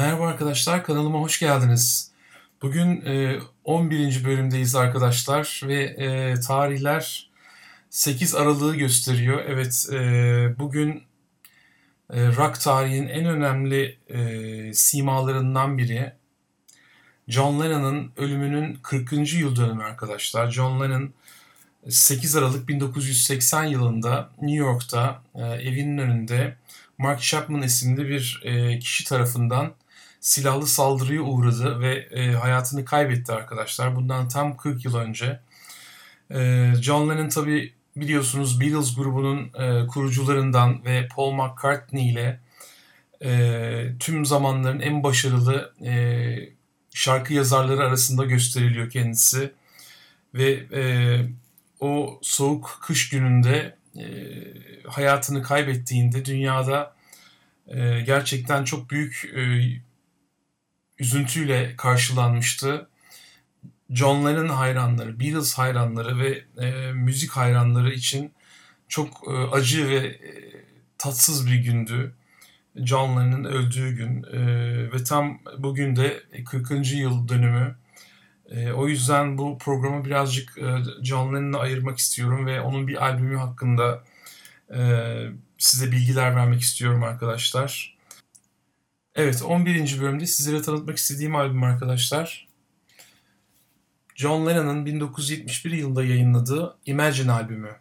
Merhaba arkadaşlar, kanalıma hoş geldiniz. Bugün e, 11. bölümdeyiz arkadaşlar ve e, tarihler 8 Aralık'ı gösteriyor. Evet, e, bugün e, rock tarihin en önemli e, simalarından biri. John Lennon'ın ölümünün 40. yıl dönümü arkadaşlar. John Lennon 8 Aralık 1980 yılında New York'ta e, evinin önünde Mark Chapman isimli bir e, kişi tarafından silahlı saldırıya uğradı ve e, hayatını kaybetti arkadaşlar. Bundan tam 40 yıl önce. E, John Lennon tabi biliyorsunuz Beatles grubunun e, kurucularından ve Paul McCartney ile e, tüm zamanların en başarılı e, şarkı yazarları arasında gösteriliyor kendisi. Ve e, o soğuk kış gününde e, hayatını kaybettiğinde dünyada e, gerçekten çok büyük e, üzüntüyle karşılanmıştı. John Lennon hayranları, Beatles hayranları ve e, müzik hayranları için çok e, acı ve e, tatsız bir gündü. John Lennon'ın öldüğü gün e, ve tam bugün de 40. yıl dönümü. E, o yüzden bu programı birazcık e, John Lennon'a ayırmak istiyorum ve onun bir albümü hakkında e, size bilgiler vermek istiyorum arkadaşlar. Evet 11. bölümde sizlere tanıtmak istediğim albüm arkadaşlar. John Lennon'ın 1971 yılında yayınladığı Imagine albümü.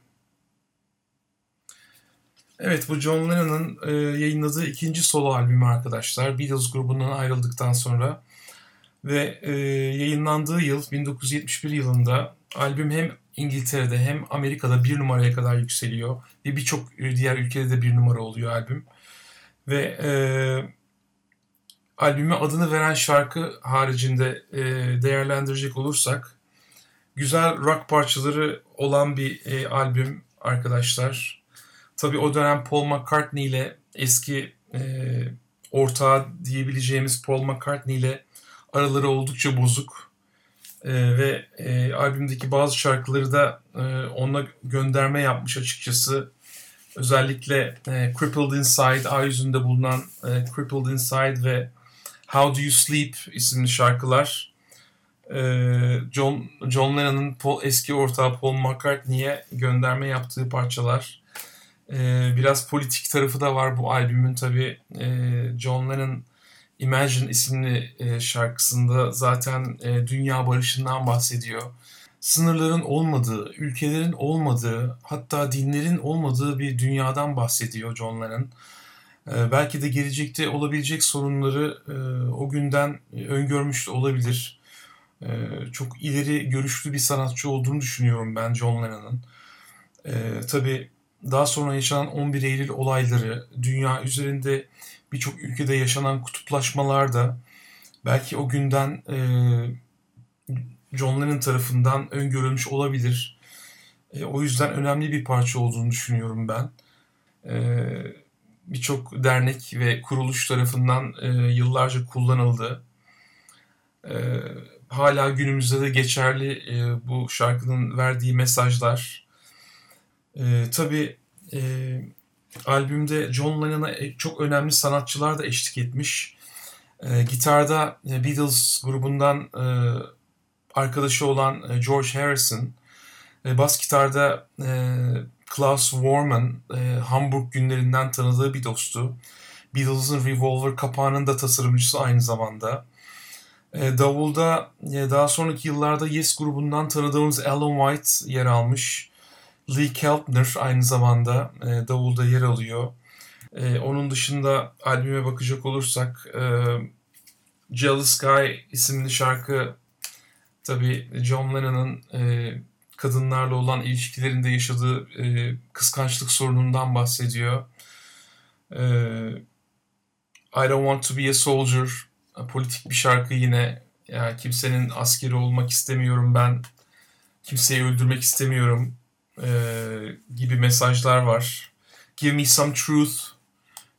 Evet bu John Lennon'ın e, yayınladığı ikinci solo albümü arkadaşlar. Beatles grubundan ayrıldıktan sonra. Ve e, yayınlandığı yıl 1971 yılında albüm hem İngiltere'de hem Amerika'da bir numaraya kadar yükseliyor. Ve birçok diğer ülkede de bir numara oluyor albüm. Ve e, albüme adını veren şarkı haricinde e, değerlendirecek olursak güzel rock parçaları olan bir e, albüm arkadaşlar. Tabi o dönem Paul McCartney ile eski e, ortağı diyebileceğimiz Paul McCartney ile araları oldukça bozuk. E, ve e, albümdeki bazı şarkıları da e, ona gönderme yapmış açıkçası. Özellikle e, Crippled Inside, Ay yüzünde bulunan e, Crippled Inside ve How Do You Sleep isimli şarkılar ee, John, John Lennon'ın eski ortağı Paul McCartney'e gönderme yaptığı parçalar. Ee, biraz politik tarafı da var bu albümün tabi. Ee, John Lennon Imagine isimli e, şarkısında zaten e, dünya barışından bahsediyor. Sınırların olmadığı, ülkelerin olmadığı, hatta dinlerin olmadığı bir dünyadan bahsediyor John Lennon. Ee, belki de gelecekte olabilecek sorunları e, o günden öngörmüş de olabilir. Ee, çok ileri görüşlü bir sanatçı olduğunu düşünüyorum ben John Lennon'ın. Ee, tabii daha sonra yaşanan 11 Eylül olayları, dünya üzerinde birçok ülkede yaşanan kutuplaşmalar da belki o günden e, John Lennon tarafından öngörülmüş olabilir. E, o yüzden önemli bir parça olduğunu düşünüyorum ben. Evet birçok dernek ve kuruluş tarafından e, yıllarca kullanıldı. E, hala günümüzde de geçerli e, bu şarkının verdiği mesajlar. E, tabii e, albümde John Lennon'a çok önemli sanatçılar da eşlik etmiş. E, gitarda e, Beatles grubundan e, arkadaşı olan e, George Harrison, e, bas gitarda e, Klaus Warman, e, Hamburg günlerinden tanıdığı bir dostu. Beatles'ın Revolver kapağının da tasarımcısı aynı zamanda. E, davulda e, daha sonraki yıllarda Yes grubundan tanıdığımız Alan White yer almış. Lee Keltner aynı zamanda e, davulda yer alıyor. E, onun dışında albüme bakacak olursak e, Jealous Guy isimli şarkı tabi John Lennon'ın e, kadınlarla olan ilişkilerinde yaşadığı e, kıskançlık sorunundan bahsediyor. E, I don't want to be a soldier politik bir şarkı yine. Yani kimsenin askeri olmak istemiyorum ben. Kimseyi öldürmek istemiyorum e, gibi mesajlar var. Give me some truth.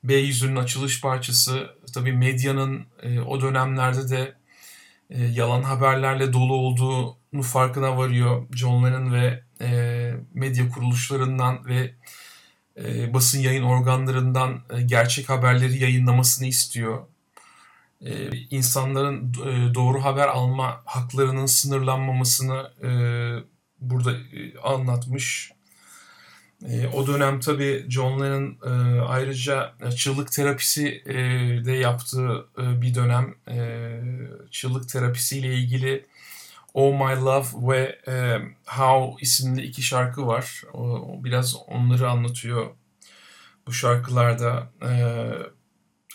B yüzünün açılış parçası. Tabii medyanın e, o dönemlerde de e, yalan haberlerle dolu olduğunu farkına varıyor John Lennon ve e, medya kuruluşlarından ve e, basın yayın organlarından e, gerçek haberleri yayınlamasını istiyor. e, insanların e, doğru haber alma haklarının sınırlanmamasını e, burada e, anlatmış. E, o dönem tabii John Lennon e, ayrıca çığlık terapisi e, de yaptığı e, bir dönem. E, çığlık terapisiyle ilgili Oh My Love ve e, How isimli iki şarkı var. O, biraz onları anlatıyor bu şarkılarda. E,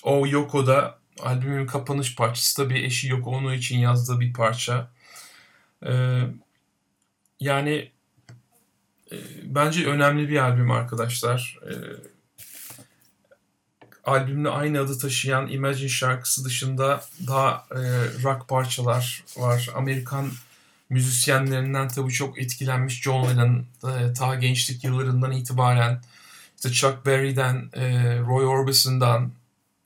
o Yoko'da albümün kapanış parçası da bir eşi Yoko Ono için yazdığı bir parça. E, yani e, bence önemli bir albüm arkadaşlar. E, albümle aynı adı taşıyan Imagine şarkısı dışında daha e, rock parçalar var. Amerikan müzisyenlerinden tabii çok etkilenmiş John Lennon e, ta gençlik yıllarından itibaren işte Chuck Berry'den, e, Roy Orbison'dan,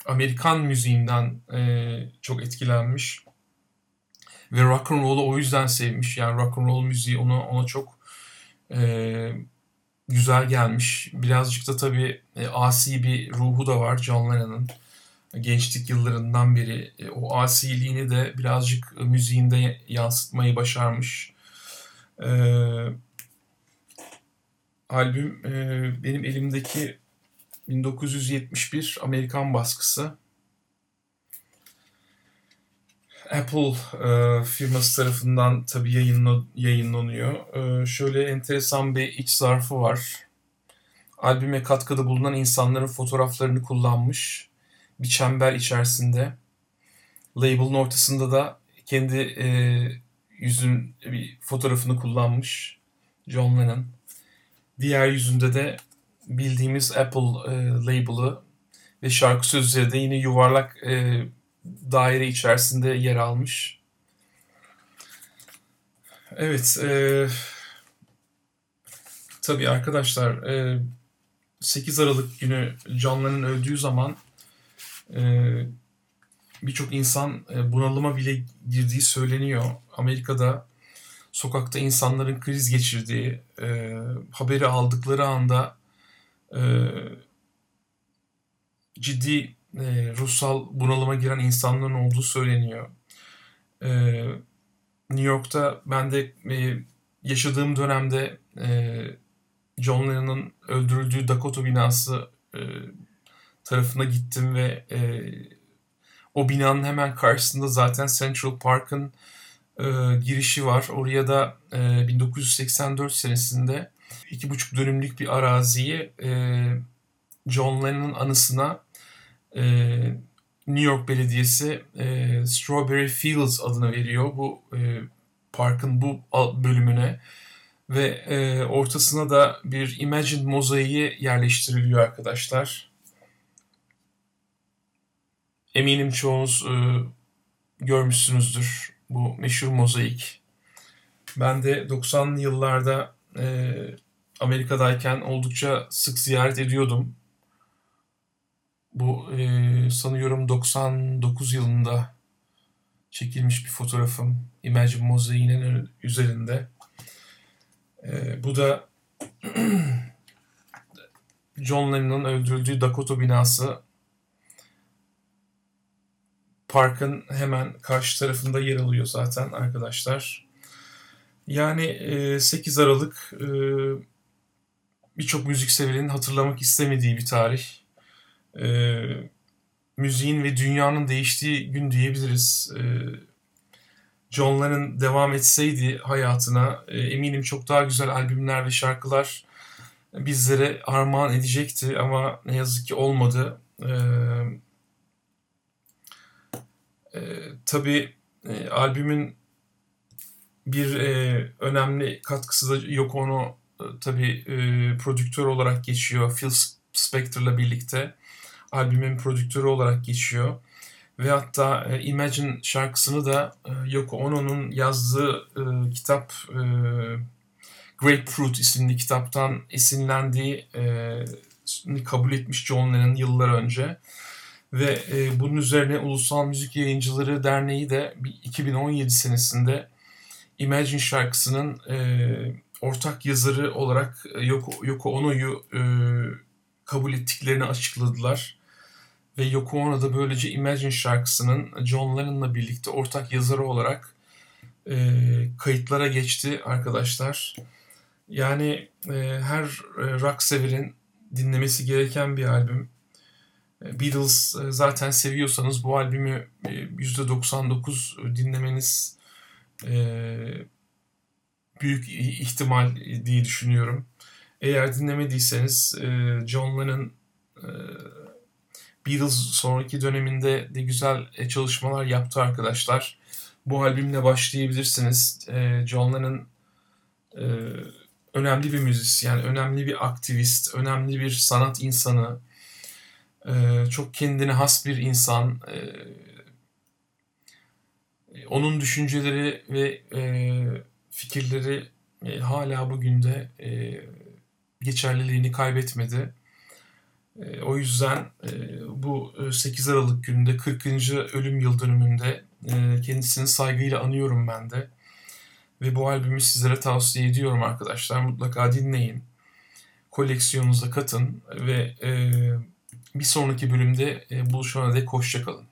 Amerikan müziğinden e, çok etkilenmiş. Ve rock and roll'u o yüzden sevmiş. Yani rock and roll müziği ona, ona çok e, güzel gelmiş. Birazcık da tabii asi bir ruhu da var John Lennon'ın. Gençlik yıllarından beri e, o asiliğini de birazcık müziğinde yansıtmayı başarmış. E, albüm e, benim elimdeki 1971 Amerikan baskısı. Apple e, firması tarafından tabii yayınla, yayınlanıyor. E, şöyle enteresan bir iç zarfı var. Albüme katkıda bulunan insanların fotoğraflarını kullanmış. Bir çember içerisinde. Label'ın ortasında da kendi e, yüzün bir fotoğrafını kullanmış. John Lennon. Diğer yüzünde de bildiğimiz Apple e, label'ı ve şarkı sözleri de yine yuvarlak e, daire içerisinde yer almış. Evet, e, tabii arkadaşlar e, 8 Aralık günü John Lennon öldüğü zaman e, birçok insan e, bunalıma bile girdiği söyleniyor. Amerika'da sokakta insanların kriz geçirdiği, e, haberi aldıkları anda e, ciddi ruhsal bunalıma giren insanların olduğu söyleniyor. New York'ta ben de yaşadığım dönemde John Lennon'ın öldürüldüğü Dakota binası tarafına gittim ve e, o binanın hemen karşısında zaten Central Park'ın e, girişi var. Oraya da e, 1984 senesinde iki buçuk dönümlük bir araziyi e, John Lennon'ın anısına e, New York Belediyesi e, Strawberry Fields adını veriyor bu e, parkın bu bölümüne ve e, ortasına da bir Imagine mozaiği yerleştiriliyor arkadaşlar. Eminim çoğunuz e, görmüşsünüzdür bu meşhur mozaik. Ben de 90'lı yıllarda e, Amerika'dayken oldukça sık ziyaret ediyordum. Bu e, sanıyorum 99 yılında çekilmiş bir fotoğrafım. Imagine mozaiğinin üzerinde. E, bu da John Lennon'ın öldürüldüğü Dakota binası. Parkın hemen karşı tarafında yer alıyor zaten arkadaşlar. Yani 8 Aralık birçok müzik severinin hatırlamak istemediği bir tarih. Müziğin ve dünyanın değiştiği gün diyebiliriz. John Lennon devam etseydi hayatına eminim çok daha güzel albümler ve şarkılar bizlere armağan edecekti ama ne yazık ki olmadı. Tabii albümün bir e, önemli katkısı da Yoko Ono e, tabii e, prodüktör olarak geçiyor. Phil Spector'la birlikte albümün prodüktörü olarak geçiyor. Ve hatta e, Imagine şarkısını da e, Yoko Ono'nun yazdığı e, kitap e, Grapefruit isimli kitaptan esinlendiği e, kabul etmiş John Lennon yıllar önce. Ve e, bunun üzerine Ulusal Müzik Yayıncıları Derneği de 2017 senesinde Imagine şarkısının e, ortak yazarı olarak Yoko, Yoko Ono'yu e, kabul ettiklerini açıkladılar. ve Yoko Ono da böylece Imagine şarkısının John Lennon'la birlikte ortak yazarı olarak e, kayıtlara geçti arkadaşlar. Yani e, her e, rock severin dinlemesi gereken bir albüm. E, Beatles e, zaten seviyorsanız bu albümü %99 dinlemeniz büyük ihtimal diye düşünüyorum. Eğer dinlemediyseniz John Lennon Beatles sonraki döneminde de güzel çalışmalar yaptı arkadaşlar. Bu albümle başlayabilirsiniz. John Lennon önemli bir müzisyen, önemli bir aktivist, önemli bir sanat insanı, e, çok kendine has bir insan. E, onun düşünceleri ve e, fikirleri hala bugün de geçerliliğini kaybetmedi. O yüzden bu 8 Aralık gününde 40. ölüm yıl dönümünde kendisini saygıyla anıyorum ben de. Ve bu albümü sizlere tavsiye ediyorum arkadaşlar. Mutlaka dinleyin. Koleksiyonunuza katın ve e, bir sonraki bölümde e, buluşana dek hoşçakalın.